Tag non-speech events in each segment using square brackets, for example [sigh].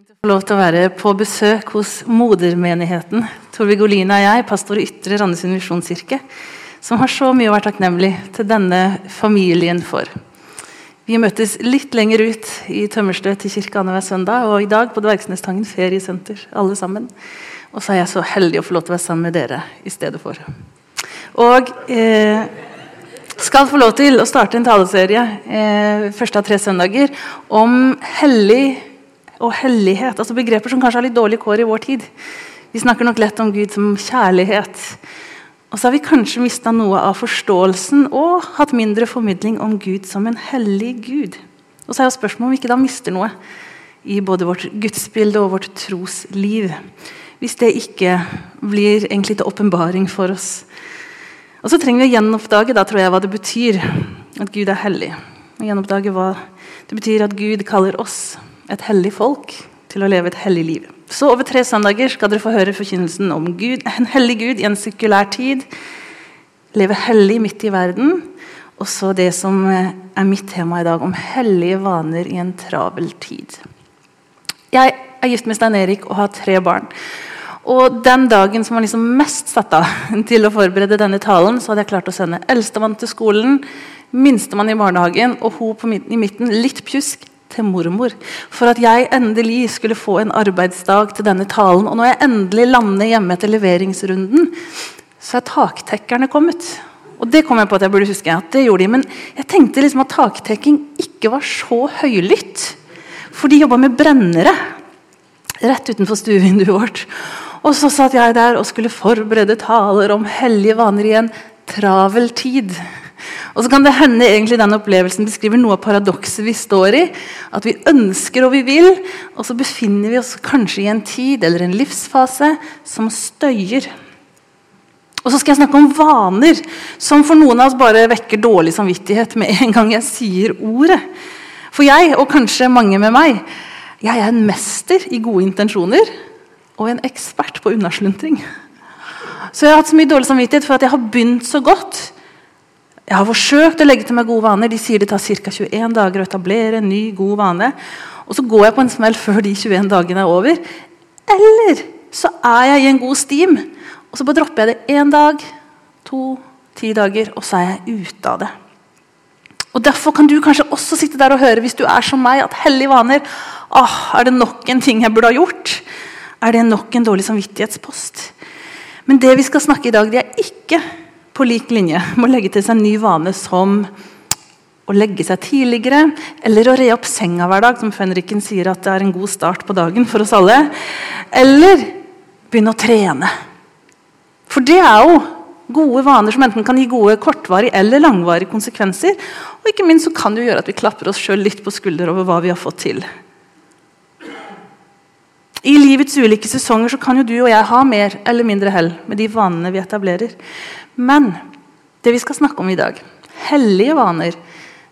fint å få lov til å være på besøk hos modermenigheten. Torvig Olina og jeg, pastor i Ytre Randesund misjonskirke, som har så mye å være takknemlig til denne familien for. Vi møtes litt lenger ut i Tømmerstø til kirke annenhver søndag, og i dag på Dvergsnestangen feriesenter, alle sammen. Og så er jeg så heldig å få lov til å være sammen med dere i stedet for. Og eh, skal få lov til å starte en taleserie eh, første av tre søndager om hellig og hellighet. altså Begreper som kanskje har litt dårlig kår i vår tid. Vi snakker nok lett om Gud som kjærlighet. Og så har vi kanskje mista noe av forståelsen og hatt mindre formidling om Gud som en hellig Gud. Og så er jo spørsmålet om vi ikke da mister noe i både vårt gudsbilde og vårt trosliv. Hvis det ikke blir egentlig til åpenbaring for oss. Og så trenger vi å gjenoppdage da, tror jeg, hva det betyr at Gud er hellig. Og gjenoppdage hva det betyr at Gud kaller oss et hellig folk til å leve et hellig liv. Så over tre søndager skal dere få høre forkynnelsen om Gud, en hellig Gud i en sekulær tid. Leve hellig midt i verden. Og så det som er mitt tema i dag, om hellige vaner i en travel tid. Jeg er gift med Stein Erik og har tre barn. Og Den dagen som var liksom mest satt av [laughs] til å forberede denne talen, så hadde jeg klart å sende eldstemann til skolen, minstemann i barnehagen og hun i midten, litt pjusk, til mormor for at jeg endelig skulle få en arbeidsdag til denne talen. Og når jeg endelig lander hjemme etter leveringsrunden, så er taktekkerne kommet. Og det kom jeg på at jeg burde huske. at det gjorde de, Men jeg tenkte liksom at taktekking ikke var så høylytt. For de jobba med brennere rett utenfor stuevinduet vårt. Og så satt jeg der og skulle forberede taler om hellige vaner i en travel tid. Og så kan det hende egentlig den opplevelsen beskriver noe av paradokset vi står i. At vi ønsker og vi vil, og så befinner vi oss kanskje i en tid eller en livsfase som støyer. Og så skal jeg snakke om vaner, som for noen av oss bare vekker dårlig samvittighet med en gang jeg sier ordet. For jeg, og kanskje mange med meg, jeg er en mester i gode intensjoner og en ekspert på unnasluntring. Så jeg har hatt så mye dårlig samvittighet for at jeg har begynt så godt jeg har forsøkt å legge til meg gode vaner. De sier det tar ca. 21 dager å etablere en ny, god vane. Og så går jeg på en smell før de 21 dagene er over. Eller så er jeg i en god stim, og så bare dropper jeg det én dag, to, ti dager, og så er jeg ute av det. Og Derfor kan du kanskje også sitte der og høre hvis du er som meg, at hellige vaner åh, Er det nok en ting jeg burde ha gjort? Er det nok en dårlig samvittighetspost? Men det vi skal snakke i dag, det er ikke på lik linje må legge til seg en ny vane som å legge seg tidligere eller å re opp senga hver dag, som fenriken sier at det er en god start på dagen for oss alle. Eller begynne å trene. For det er jo gode vaner som enten kan gi gode kortvarige eller langvarige konsekvenser. Og ikke minst så kan det jo gjøre at vi klapper oss sjøl litt på skulder over hva vi har fått til. I livets ulike sesonger så kan jo du og jeg ha mer eller mindre hell med de vanene vi etablerer. Men det vi skal snakke om i dag, hellige vaner,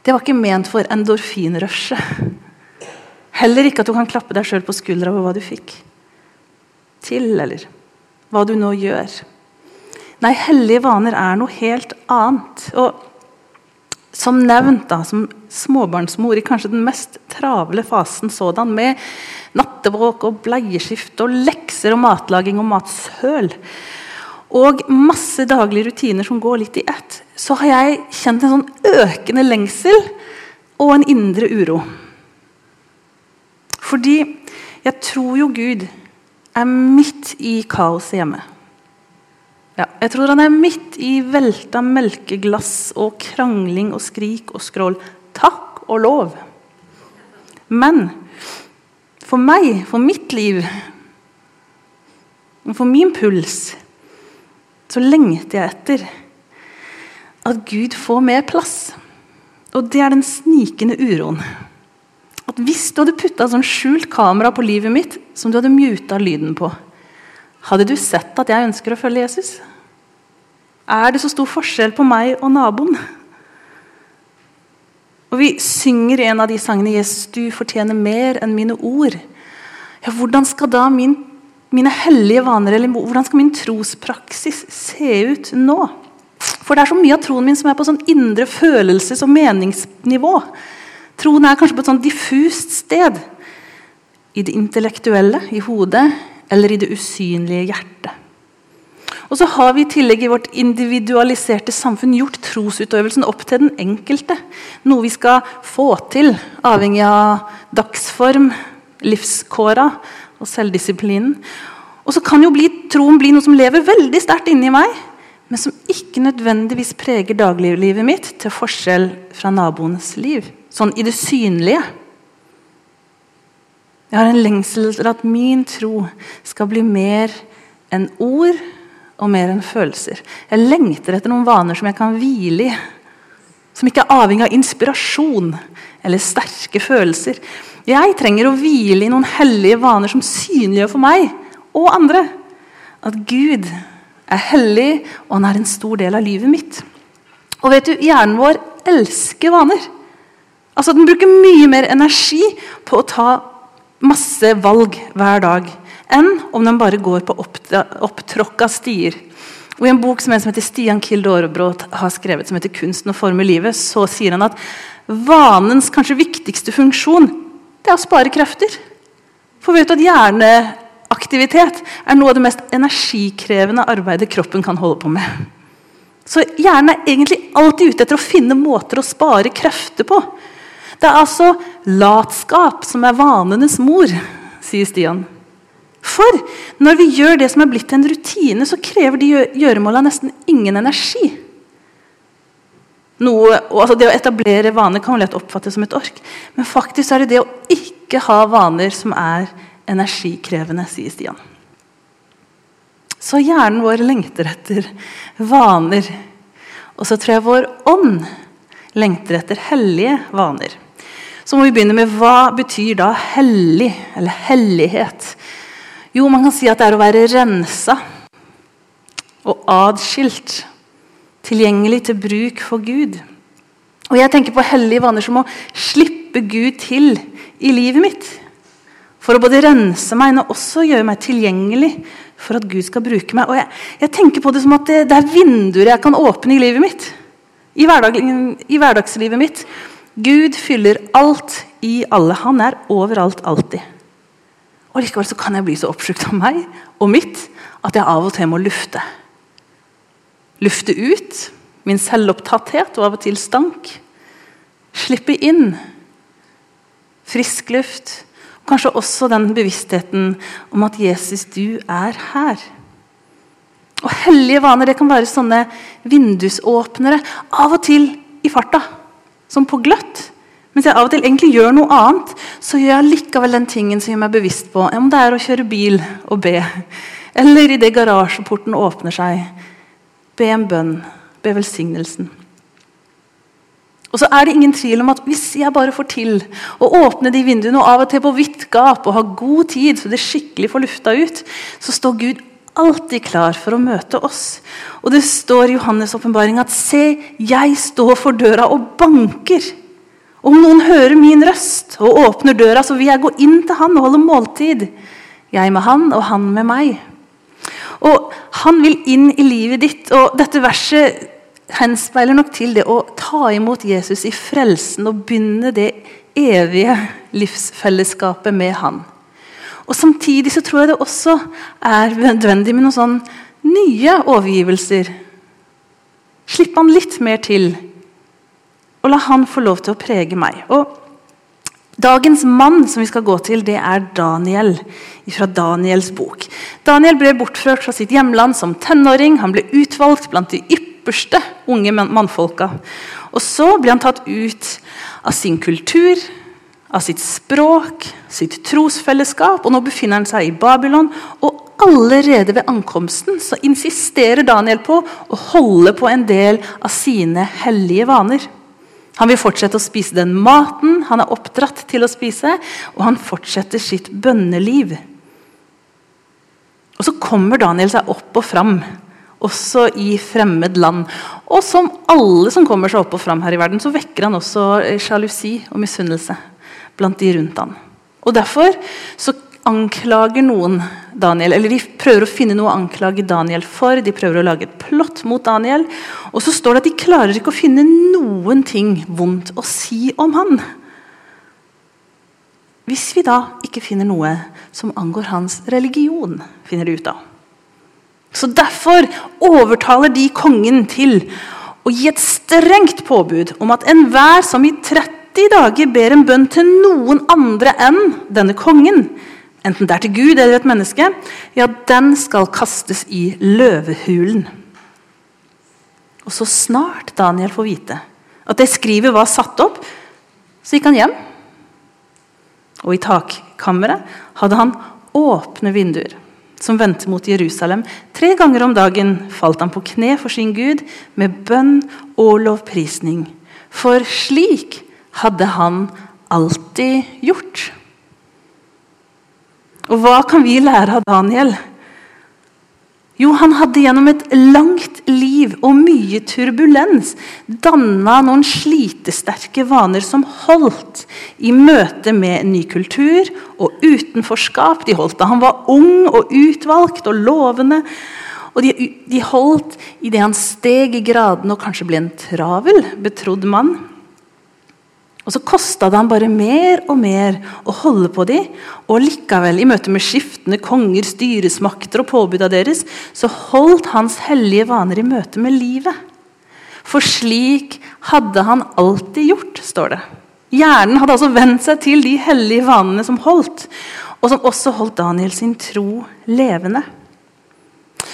det var ikke ment for endorfinrushet. Heller ikke at du kan klappe deg sjøl på skuldra over hva du fikk til, eller hva du nå gjør. Nei, hellige vaner er noe helt annet. Og som nevnt, da, som småbarnsmor i kanskje den mest travle fasen sådan, med nattevåk og bleieskift og lekser og matlaging og matsøl, og masse daglige rutiner som går litt i ett, så har jeg kjent en sånn økende lengsel og en indre uro. Fordi jeg tror jo Gud er midt i kaoset hjemme. Ja, jeg tror han er midt i velta melkeglass og krangling og skrik og skrål. Takk og lov. Men for meg, for mitt liv, for min puls så lengter jeg etter at Gud får mer plass. Og det er den snikende uroen. At Hvis du hadde putta sånn skjult kamera på livet mitt som du hadde muta lyden på, hadde du sett at jeg ønsker å følge Jesus? Er det så stor forskjell på meg og naboen? Og Vi synger en av de sangene 'Jesus, du fortjener mer enn mine ord'. Ja, Hvordan skal da min mine hellige vaner, eller hvordan skal min trospraksis se ut nå? For det er så mye av troen min som er på sånn indre følelses- og meningsnivå. Troen er kanskje på et sånn diffust sted. i det intellektuelle, i hodet, eller i det usynlige hjertet. Og så har vi i tillegg i vårt individualiserte samfunn gjort trosutøvelsen opp til den enkelte. Noe vi skal få til, avhengig av dagsform, livskåra og selvdisiplinen. Og så kan jo bli, troen bli noe som lever veldig sterkt inni meg, men som ikke nødvendigvis preger dagliglivet mitt, til forskjell fra naboens liv. Sånn i det synlige. Jeg har en lengsel til at min tro skal bli mer enn ord og mer enn følelser. Jeg lengter etter noen vaner som jeg kan hvile i. Som ikke er avhengig av inspirasjon eller sterke følelser. Jeg trenger å hvile i noen hellige vaner som synliggjør for meg og andre at Gud er hellig, og han er en stor del av livet mitt. Og vet du, Hjernen vår elsker vaner. Altså, Den bruker mye mer energi på å ta masse valg hver dag enn om de bare går på opptråkka stier. Og I en bok som en som heter Stian Aarebrot har skrevet, som heter 'Kunsten å forme livet', så sier han at vanens kanskje viktigste funksjon det er å spare krefter. For vet du at hjerneaktivitet er noe av det mest energikrevende arbeidet kroppen kan holde på med. Så hjernen er egentlig alltid ute etter å finne måter å spare krefter på. Det er altså latskap som er vanenes mor, sier Stian. For når vi gjør det som er blitt en rutine, så krever de gjøremåla nesten ingen energi. Noe, altså det å etablere vaner kan lett oppfattes som et ork, men faktisk er det det å ikke ha vaner som er energikrevende, sier Stian. Så hjernen vår lengter etter vaner. Og så tror jeg vår ånd lengter etter hellige vaner. Så må vi begynne med hva betyr da hellig, eller hellighet? Jo, man kan si at det er å være rensa og adskilt. Tilgjengelig til bruk for Gud. Og jeg tenker på hellige vaner som å slippe Gud til i livet mitt. For å både rense meg, men også gjøre meg tilgjengelig for at Gud skal bruke meg. Og jeg, jeg tenker på det som at det, det, er vinduer jeg kan åpne i livet mitt. I, hverdag, I hverdagslivet mitt. Gud fyller alt i alle. Han er overalt alltid. Og Likevel så kan jeg bli så oppslukt av meg og mitt at jeg av og til må lufte. Lufte ut min selvopptatthet og av og til stank. Slippe inn frisk luft. Kanskje også den bevisstheten om at Jesus, du er her. Og Hellige vaner det kan være sånne vindusåpnere, av og til i farta, som på gløtt. Mens jeg av og til egentlig gjør noe annet, så gjør jeg likevel den tingen som gjør meg bevisst på om det er å kjøre bil og be, eller idet garasjeporten åpner seg, be en bønn, be velsignelsen. Og så er det ingen tvil om at Hvis jeg bare får til å åpne de vinduene og av og til på vidt gap og ha god tid så det skikkelig får lufta ut, så står Gud alltid klar for å møte oss. Og det står i Johannes' åpenbaring at se, jeg står for døra og banker. Om noen hører min røst og åpner døra, så vil jeg gå inn til han og holde måltid. Jeg med han og han med meg. Og Han vil inn i livet ditt. og Dette verset henspeiler nok til det å ta imot Jesus i frelsen og begynne det evige livsfellesskapet med han. Og Samtidig så tror jeg det også er nødvendig med noen sånn nye overgivelser. Slipp han litt mer til og la han få lov til å prege meg. Og Dagens mann som vi skal gå til, det er Daniel fra Daniels bok. Daniel ble bortført fra sitt hjemland som tenåring. Han ble utvalgt blant de ypperste unge mannfolka. Og Så ble han tatt ut av sin kultur, av sitt språk, sitt trosfellesskap. og Nå befinner han seg i Babylon. og Allerede ved ankomsten så insisterer Daniel på å holde på en del av sine hellige vaner. Han vil fortsette å spise den maten han er oppdratt til å spise, og han fortsetter sitt bønneliv. Og Så kommer Daniel seg opp og fram, også i fremmed land. Og som alle som kommer seg opp og fram her i verden, så vekker han også sjalusi og misunnelse blant de rundt han. Og Derfor så anklager noen Daniel, eller De prøver å finne noe å anklage Daniel for. De prøver å lage et plott mot Daniel. Og så står det at de klarer ikke å finne noen ting vondt å si om han. Hvis vi da ikke finner noe som angår hans religion, finner de ut av. Så Derfor overtaler de kongen til å gi et strengt påbud om at enhver som i 30 dager ber en bønn til noen andre enn denne kongen, enten det er til Gud eller et menneske, ja, den skal kastes i løvehulen. Og så snart Daniel får vite at det skrivet var satt opp, så gikk han hjem. Og i takkammeret hadde han åpne vinduer som vendte mot Jerusalem. Tre ganger om dagen falt han på kne for sin Gud med bønn og lovprisning. For slik hadde han alltid gjort. Og hva kan vi lære av Daniel? Jo, han hadde gjennom et langt liv og mye turbulens danna noen slitesterke vaner som holdt i møte med ny kultur og utenforskap. De holdt da han var ung og utvalgt og lovende. Og de, de holdt idet han steg i gradene og kanskje ble en travel, betrodd mann. Og så kosta det han bare mer og mer å holde på de, og likevel, i møte med skiftende konger, styresmakter og påbuda deres, så holdt hans hellige vaner i møte med livet. For slik hadde han alltid gjort, står det. Hjernen hadde altså vent seg til de hellige vanene som holdt, og som også holdt Daniel sin tro levende.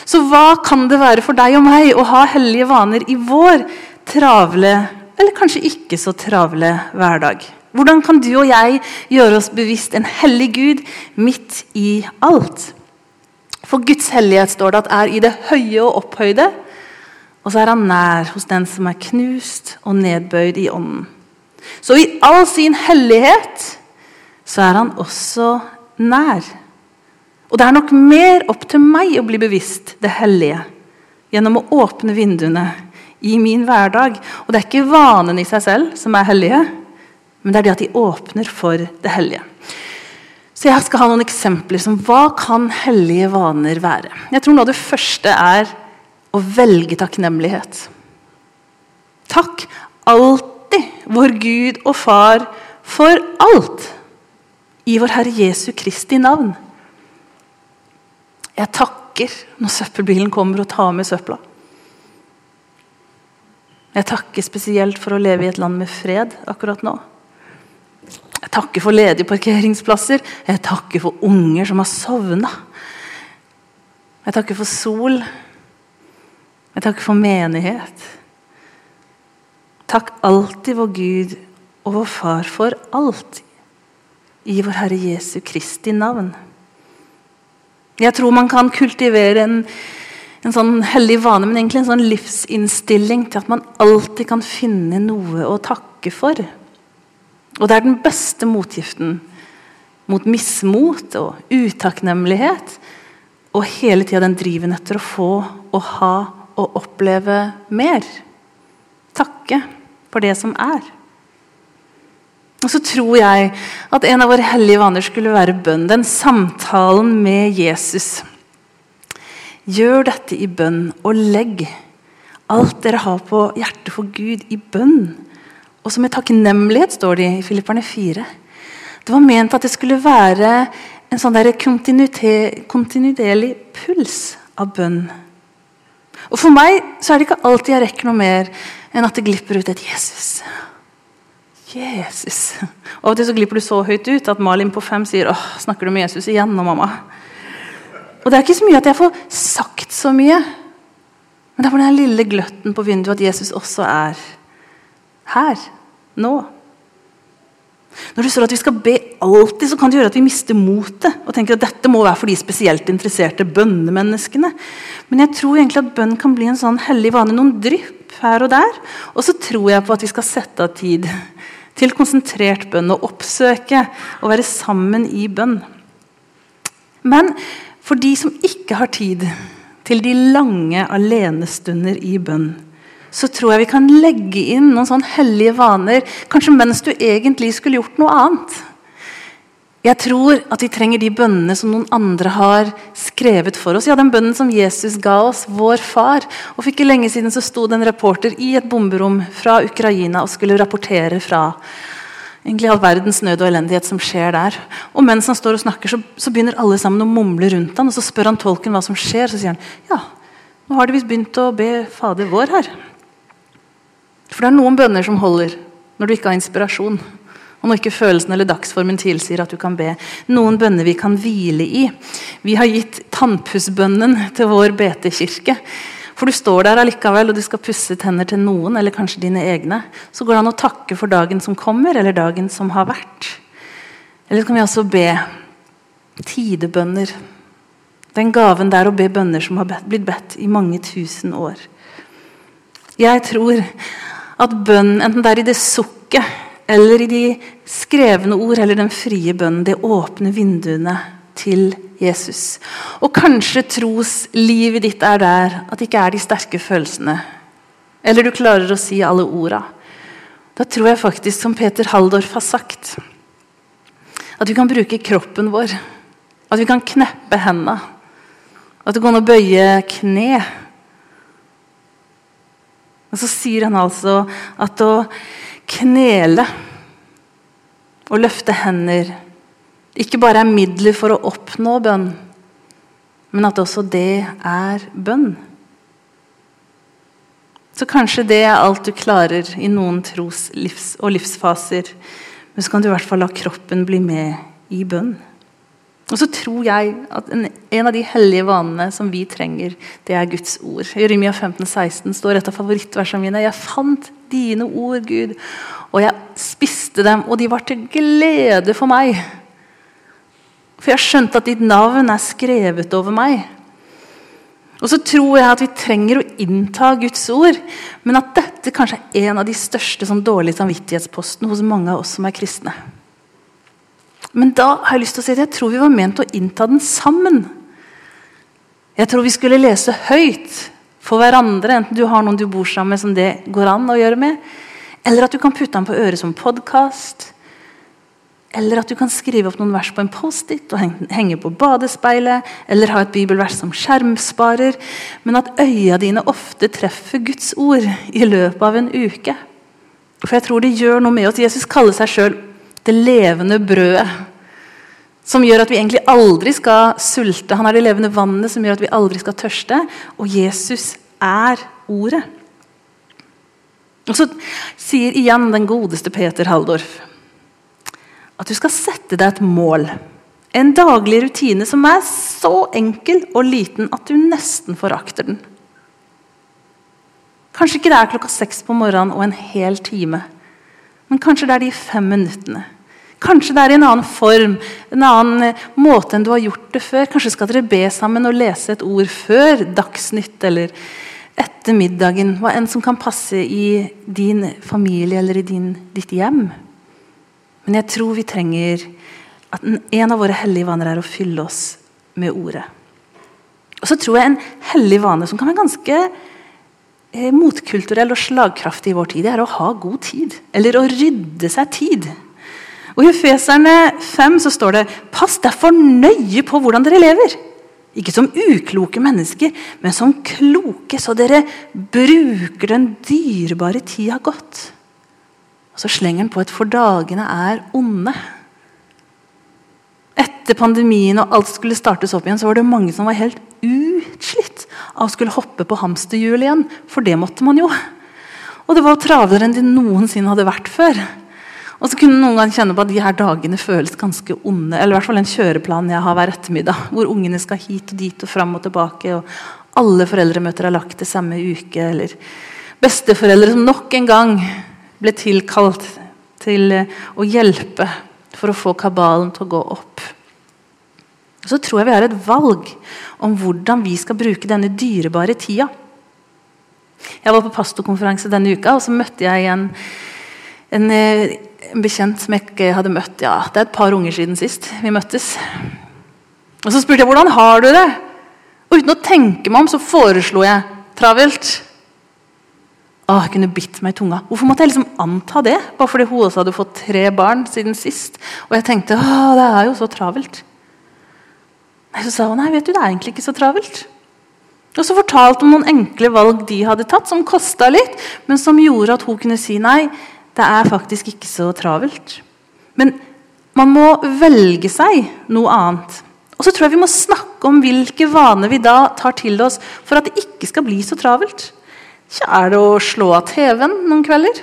Så hva kan det være for deg og meg å ha hellige vaner i vår travle eller kanskje ikke så travle hverdag? Hvordan kan du og jeg gjøre oss bevisst en hellig Gud midt i alt? For Guds hellighet står det at er i det høye og opphøyde, og så er han nær hos den som er knust og nedbøyd i ånden. Så i all sin hellighet så er han også nær. Og det er nok mer opp til meg å bli bevisst det hellige gjennom å åpne vinduene i min hverdag. Og det er ikke vanene i seg selv som er hellige, men det er det at de åpner for det hellige. Så jeg skal ha noen eksempler som hva kan hellige vaner være. Jeg tror noe av det første er å velge takknemlighet. Takk alltid vår Gud og Far for alt i vår Herre Jesu Kristi navn. Jeg takker når søppelbilen kommer og tar med søpla. Jeg takker spesielt for å leve i et land med fred akkurat nå. Jeg takker for ledige parkeringsplasser. Jeg takker for unger som har sovna. Jeg takker for sol. Jeg takker for menighet. Takk alltid vår Gud og vår Far for alt i vår Herre Jesu Kristi navn. Jeg tror man kan kultivere en en sånn hellig vane, men egentlig en sånn livsinnstilling til at man alltid kan finne noe å takke for. Og det er den beste motgiften mot mismot og utakknemlighet. Og hele tida den driven etter å få og ha og oppleve mer. Takke for det som er. Og så tror jeg at en av våre hellige vaner skulle være bønn. Den samtalen med Jesus. Gjør dette i bønn, og legg alt dere har på hjertet for Gud, i bønn. Og som med takknemlighet, står det i Filipperne 4. Det var ment at det skulle være en sånn kontinuerlig puls av bønn. Og For meg så er det ikke alltid jeg rekker noe mer enn at det glipper ut et 'Jesus'. Jesus. Og Av og til glipper du så høyt ut at Malin på fem sier åh, snakker du med Jesus igjen nå, mamma? Og det er ikke så mye at jeg får sagt så mye. Men det er for den lille gløtten på vinduet at Jesus også er her. Nå. Når du står at vi skal be alltid, så kan det gjøre at vi mister motet. Og tenker at dette må være for de spesielt interesserte bønnemenneskene. Men jeg tror egentlig at bønn kan bli en sånn hellig vane. Noen drypp her og der. Og så tror jeg på at vi skal sette av tid til konsentrert bønn og oppsøke og være sammen i bønn. Men for de som ikke har tid til de lange alenestunder i bønn, så tror jeg vi kan legge inn noen sånn hellige vaner, kanskje mens du egentlig skulle gjort noe annet. Jeg tror at vi trenger de bønnene som noen andre har skrevet for oss. Ja, Den bønnen som Jesus ga oss, vår far. Og For ikke lenge siden så sto det en reporter i et bomberom fra Ukraina og skulle rapportere fra egentlig all verdens nød og elendighet som skjer der. Og mens han står og snakker, så, så begynner alle sammen å mumle rundt han, og Så spør han tolken hva som skjer, så sier han ja, nå har de visst begynt å be Fader vår her. For det er noen bønner som holder når du ikke har inspirasjon. Og når ikke følelsen eller dagsformen tilsier at du kan be. Noen bønner vi kan hvile i. Vi har gitt tannpussbønnen til vår betekirke. For du står der allikevel og du skal pusse tenner til noen, eller kanskje dine egne. Så går det an å takke for dagen som kommer, eller dagen som har vært. Eller så kan vi også be tidebønner. Den gaven der å be bønner som har blitt bedt i mange tusen år. Jeg tror at bønn, enten det er i det sukket eller i de skrevne ord eller den frie bønnen, det åpner vinduene til Jesus. Og kanskje troslivet ditt er der at det ikke er de sterke følelsene. Eller du klarer å si alle orda. Da tror jeg faktisk, som Peter Haldorf har sagt, at vi kan bruke kroppen vår. At vi kan kneppe hendene. At det går an å bøye kne. Og så sier han altså at å knele og løfte hender ikke bare er midler for å oppnå bønn, men at også det er bønn. Så kanskje det er alt du klarer i noen tros- og livsfaser. Men så kan du i hvert fall la kroppen bli med i bønn. Og så tror jeg at en, en, av de hellige vanene som vi trenger, det er Guds ord. I Jeremia 15, 16 står et av favorittversene mine. Jeg fant dine ord, Gud, og jeg spiste dem, og de var til glede for meg. For jeg har skjønt at ditt navn er skrevet over meg. Og så tror jeg at vi trenger å innta Guds ord, men at dette kanskje er en av de største sånn dårlige samvittighetspostene hos mange av oss som er kristne. Men da har jeg lyst til å si at jeg tror vi var ment å innta den sammen. Jeg tror vi skulle lese høyt for hverandre, enten du har noen du bor sammen med som det går an å gjøre med, eller at du kan putte den på øret som podkast. Eller at du kan skrive opp noen vers på en Post-It og henge på badespeilet. Eller ha et bibelvers som skjermsparer. Men at øya dine ofte treffer Guds ord i løpet av en uke. For jeg tror det gjør noe med oss. Jesus kaller seg sjøl det levende brødet. Som gjør at vi egentlig aldri skal sulte. Han er det levende vannet som gjør at vi aldri skal tørste. Og Jesus er ordet. Og Så sier igjen den godeste Peter Haldorf at du skal sette deg et mål. En daglig rutine som er så enkel og liten at du nesten forakter den. Kanskje ikke det er klokka seks på morgenen og en hel time. Men kanskje det er de fem minuttene. Kanskje det er i en annen form, en annen eh, måte enn du har gjort det før. Kanskje skal dere be sammen og lese et ord før Dagsnytt eller etter middagen. Hva enn som kan passe i din familie eller i din, ditt hjem. Men jeg tror vi trenger at en av våre hellige vaner er å fylle oss med ordet. Og så tror jeg en hellig vane som kan være ganske eh, motkulturell og slagkraftig i vår tid, det er å ha god tid. Eller å rydde seg tid. Og I Efeserne 5 så står det Pass derfor nøye på hvordan dere lever. Ikke som ukloke mennesker, men som kloke, så dere bruker den dyrebare tida godt. Og Så slenger han på at for dagene er onde. Etter pandemien og alt skulle startes opp igjen, så var det mange som var helt utslitt av å skulle hoppe på hamsterhjulet igjen. For det måtte man jo. Og det var travlere enn de noensinne hadde vært før. Og så kunne noen ganger kjenne på at de her dagene føles ganske onde. Eller i hvert fall en kjøreplan jeg har hver ettermiddag, hvor ungene skal hit og dit og fram og tilbake. og Alle foreldremøter er lagt til samme uke. Eller besteforeldre som nok en gang ble tilkalt til å hjelpe for å få kabalen til å gå opp. Så tror jeg vi har et valg om hvordan vi skal bruke denne dyrebare tida. Jeg var på pastorkonferanse denne uka, og så møtte jeg en, en en bekjent som jeg ikke hadde møtt ja, Det er et par unger siden sist vi møttes. Og Så spurte jeg hvordan har du det. Og Uten å tenke meg om så foreslo jeg travelt. Å, jeg kunne bitt meg i tunga. Hvorfor måtte jeg liksom anta det? Bare fordi hun også hadde fått tre barn siden sist. Og jeg tenkte å, det er jo så travelt. Nei, Så sa hun nei, vet du, det er egentlig ikke så travelt. Og så fortalte hun noen enkle valg de hadde tatt, som kosta litt, men som gjorde at hun kunne si nei. Det er faktisk ikke så travelt. Men man må velge seg noe annet. Og så tror jeg vi må snakke om hvilke vaner vi da tar til oss for at det ikke skal bli så travelt. Er det å slå av TV-en noen kvelder?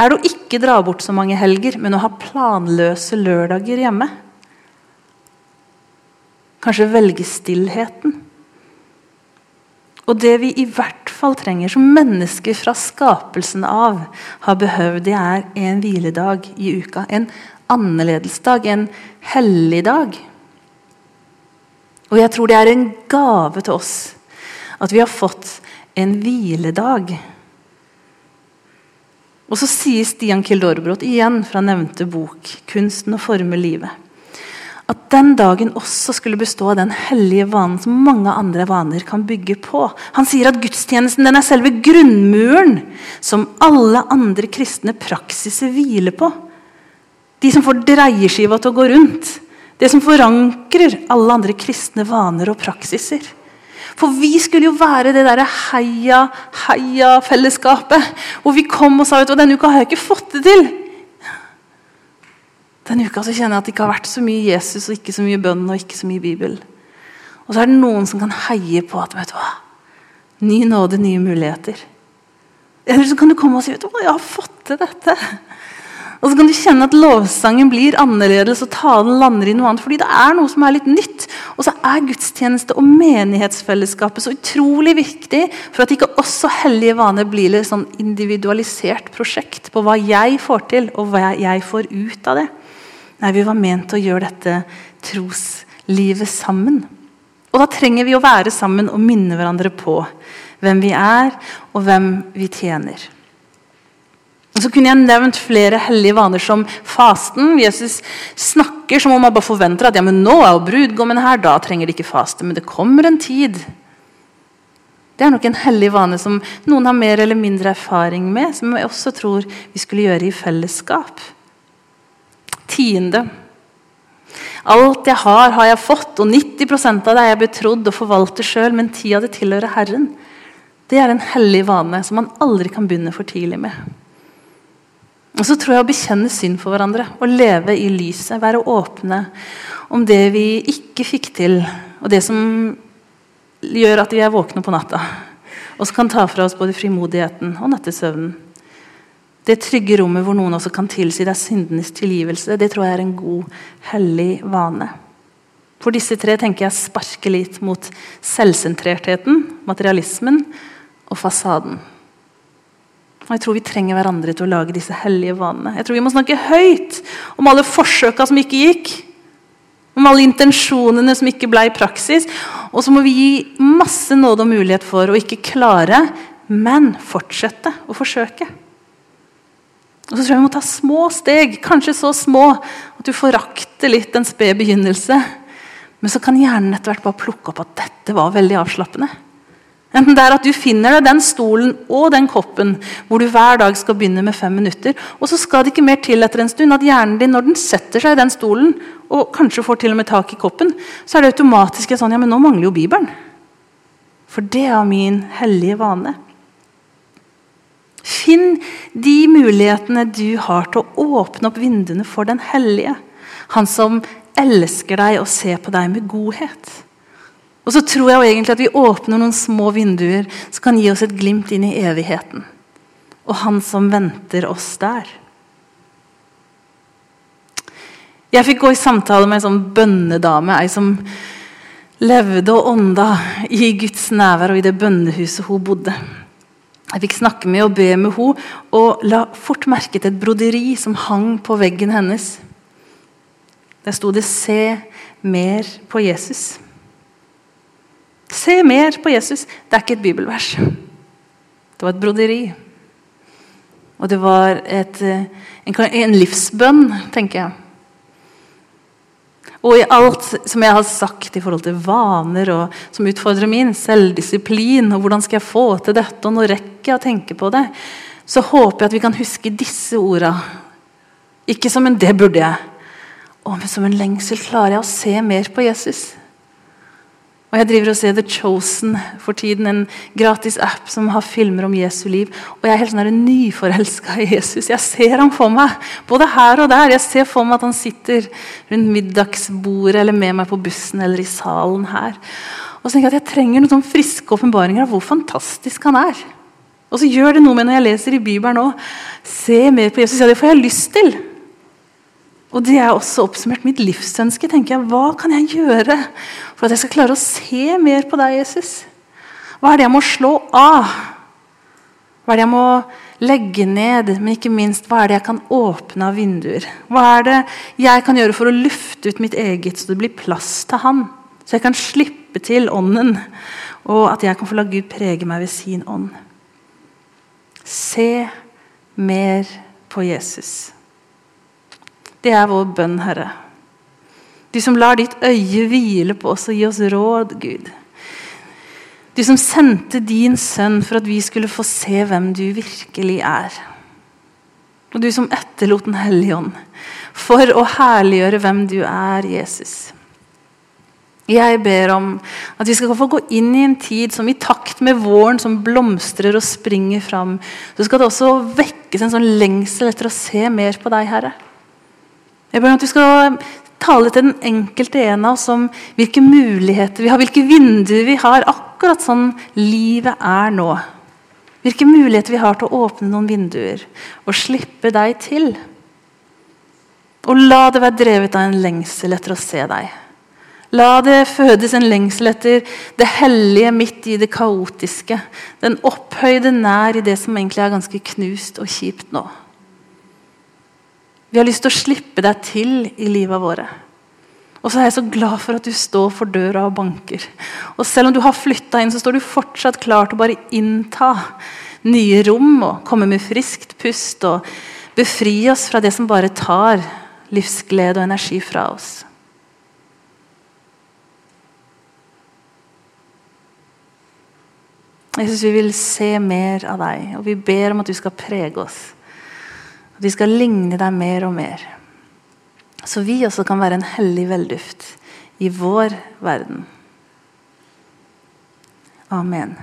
Er det å ikke dra bort så mange helger, men å ha planløse lørdager hjemme? Kanskje velge stillheten? Og det vi i hvert fall trenger som mennesker fra skapelsen av har behøvd, det er en hviledag i uka. En annerledesdag, en hellig dag. Og jeg tror det er en gave til oss at vi har fått en hviledag. Og så sier Stian Kildorebrot igjen fra nevnte bok, 'Kunsten å forme livet', at den dagen også skulle bestå av den hellige vanen som mange andre vaner kan bygge på. Han sier at gudstjenesten den er selve grunnmuren som alle andre kristne praksiser hviler på. De som får dreieskiva til å gå rundt. Det som forankrer alle andre kristne vaner og praksiser. For vi skulle jo være det derre heia, heia-fellesskapet. Hvor vi kom og sa at denne uka har jeg ikke fått det til. Denne uka så kjenner jeg at det ikke har vært så mye Jesus og ikke så mye bønn og ikke så mye Bibel. Og så er det noen som kan heie på at vet du hva, ny nåde, nye muligheter. Eller så kan du komme og si vet du jeg har fått til dette. Og så kan du kjenne at lovsangen blir annerledes, og talen lander i noe annet. Fordi det er noe som er litt nytt. Og så er gudstjeneste og menighetsfellesskapet så utrolig viktig for at ikke også hellige vaner blir et sånn individualisert prosjekt på hva jeg får til, og hva jeg får ut av det. Nei, vi var ment å gjøre dette troslivet sammen. Og da trenger vi å være sammen og minne hverandre på hvem vi er, og hvem vi tjener. Og så kunne jeg nevnt flere hellige vaner som fasten. Jesus snakker som om man bare forventer at ja, men nå er jo brudgommen her, da trenger de ikke faste. Men det kommer en tid. Det er nok en hellig vane som noen har mer eller mindre erfaring med, som jeg også tror vi skulle gjøre i fellesskap. Tiende. Alt jeg har, har jeg fått, og 90% av det er jeg betrodd og forvalter sjøl, men ti av det tilhører Herren. Det er en hellig vane som man aldri kan begynne for tidlig med. Og så tror jeg å bekjenne synd for hverandre, å leve i lyset, være åpne om det vi ikke fikk til, og det som gjør at vi er våkne på natta. Og som kan ta fra oss både frimodigheten og nattesøvnen. Det trygge rommet hvor noen også kan tilsi deg syndenes tilgivelse, det tror jeg er en god, hellig vane. For disse tre tenker jeg sparker litt mot selvsentrertheten, materialismen og fasaden. Og jeg tror vi trenger hverandre til å lage disse hellige vanene. Jeg tror vi må snakke høyt om alle forsøka som ikke gikk. Om alle intensjonene som ikke ble i praksis. Og så må vi gi masse nåde og mulighet for å ikke klare, men fortsette å forsøke. Og så tror jeg vi må ta små steg, kanskje så små at du forakter litt en sped begynnelse. Men så kan hjernen etter hvert bare plukke opp at dette var veldig avslappende. Enten det er at du finner deg den stolen og den koppen hvor du hver dag skal begynne med fem minutter, og så skal det ikke mer til etter en stund at hjernen din når den setter seg i den stolen, og kanskje får til og med tak i koppen, så er det automatisk sånn ja, men nå mangler jo Bibelen. For det er min hellige vane. Finn de mulighetene du har til å åpne opp vinduene for den hellige. Han som elsker deg og ser på deg med godhet. Og så tror jeg egentlig at vi åpner noen små vinduer som kan gi oss et glimt inn i evigheten. Og Han som venter oss der. Jeg fikk gå i samtale med en sånn bønnedame, ei som levde og ånda i Guds nærvær og i det bønnehuset hun bodde. Jeg fikk snakke med og be med henne, og la fort merke til et broderi som hang på veggen hennes. Der sto det 'Se mer på Jesus'. Se mer på Jesus. Det er ikke et bibelvers. Det var et broderi. Og det var et, eh, en, en livsbønn, tenker jeg. Og i alt som jeg har sagt i forhold til vaner og som utfordrer min, selvdisiplin og hvordan skal jeg få til dette, og nå rekker jeg å tenke på det, så håper jeg at vi kan huske disse orda. Ikke som en 'det burde jeg', å, men som en lengsel klarer jeg å se mer på Jesus. Og Jeg driver og ser The Chosen for tiden, en gratis app som har filmer om Jesu liv. Og jeg er helt sånn nyforelska i Jesus. Jeg ser ham for meg, både her og der. Jeg ser for meg at han sitter rundt middagsbordet eller med meg på bussen eller i salen her. Og så tenker jeg at jeg trenger noen sånn friske åpenbaringer av hvor fantastisk han er. Og så gjør det noe med når jeg leser i Bibelen òg. Se mer på Jesus. Ja, det får jeg lyst til. Og det er også oppsummert mitt livsønske. tenker jeg, Hva kan jeg gjøre for at jeg skal klare å se mer på deg, Jesus? Hva er det jeg må slå av? Hva er det jeg må legge ned? Men ikke minst, hva er det jeg kan åpne av vinduer? Hva er det jeg kan gjøre for å lufte ut mitt eget, så det blir plass til Han? Så jeg kan slippe til Ånden, og at jeg kan få la Gud prege meg ved sin ånd. Se mer på Jesus. Det er vår bønn, Herre. Du som lar ditt øye hvile på oss og gi oss råd, Gud. Du som sendte din sønn for at vi skulle få se hvem du virkelig er. Og du som etterlot Den hellige ånd for å herliggjøre hvem du er, Jesus. Jeg ber om at vi skal få gå inn i en tid som i takt med våren som blomstrer og springer fram, så skal det også vekkes en sånn lengsel etter å se mer på deg, Herre. Jeg ber om at du skal tale til den enkelte en av oss om hvilke muligheter vi har, hvilke vinduer vi har, akkurat sånn livet er nå. Hvilke muligheter vi har til å åpne noen vinduer og slippe deg til. Og la det være drevet av en lengsel etter å se deg. La det fødes en lengsel etter det hellige midt i det kaotiske. Den opphøyde nær i det som egentlig er ganske knust og kjipt nå. Vi har lyst til å slippe deg til i livet våre. Og så er jeg så glad for at du står for døra og banker. Og selv om du har flytta inn, så står du fortsatt klar til å bare innta nye rom og komme med friskt pust og befri oss fra det som bare tar livsglede og energi fra oss. Jeg synes Vi vil se mer av deg, og vi ber om at du skal prege oss. At vi skal ligne deg mer og mer. Så vi også kan være en hellig velduft i vår verden. Amen.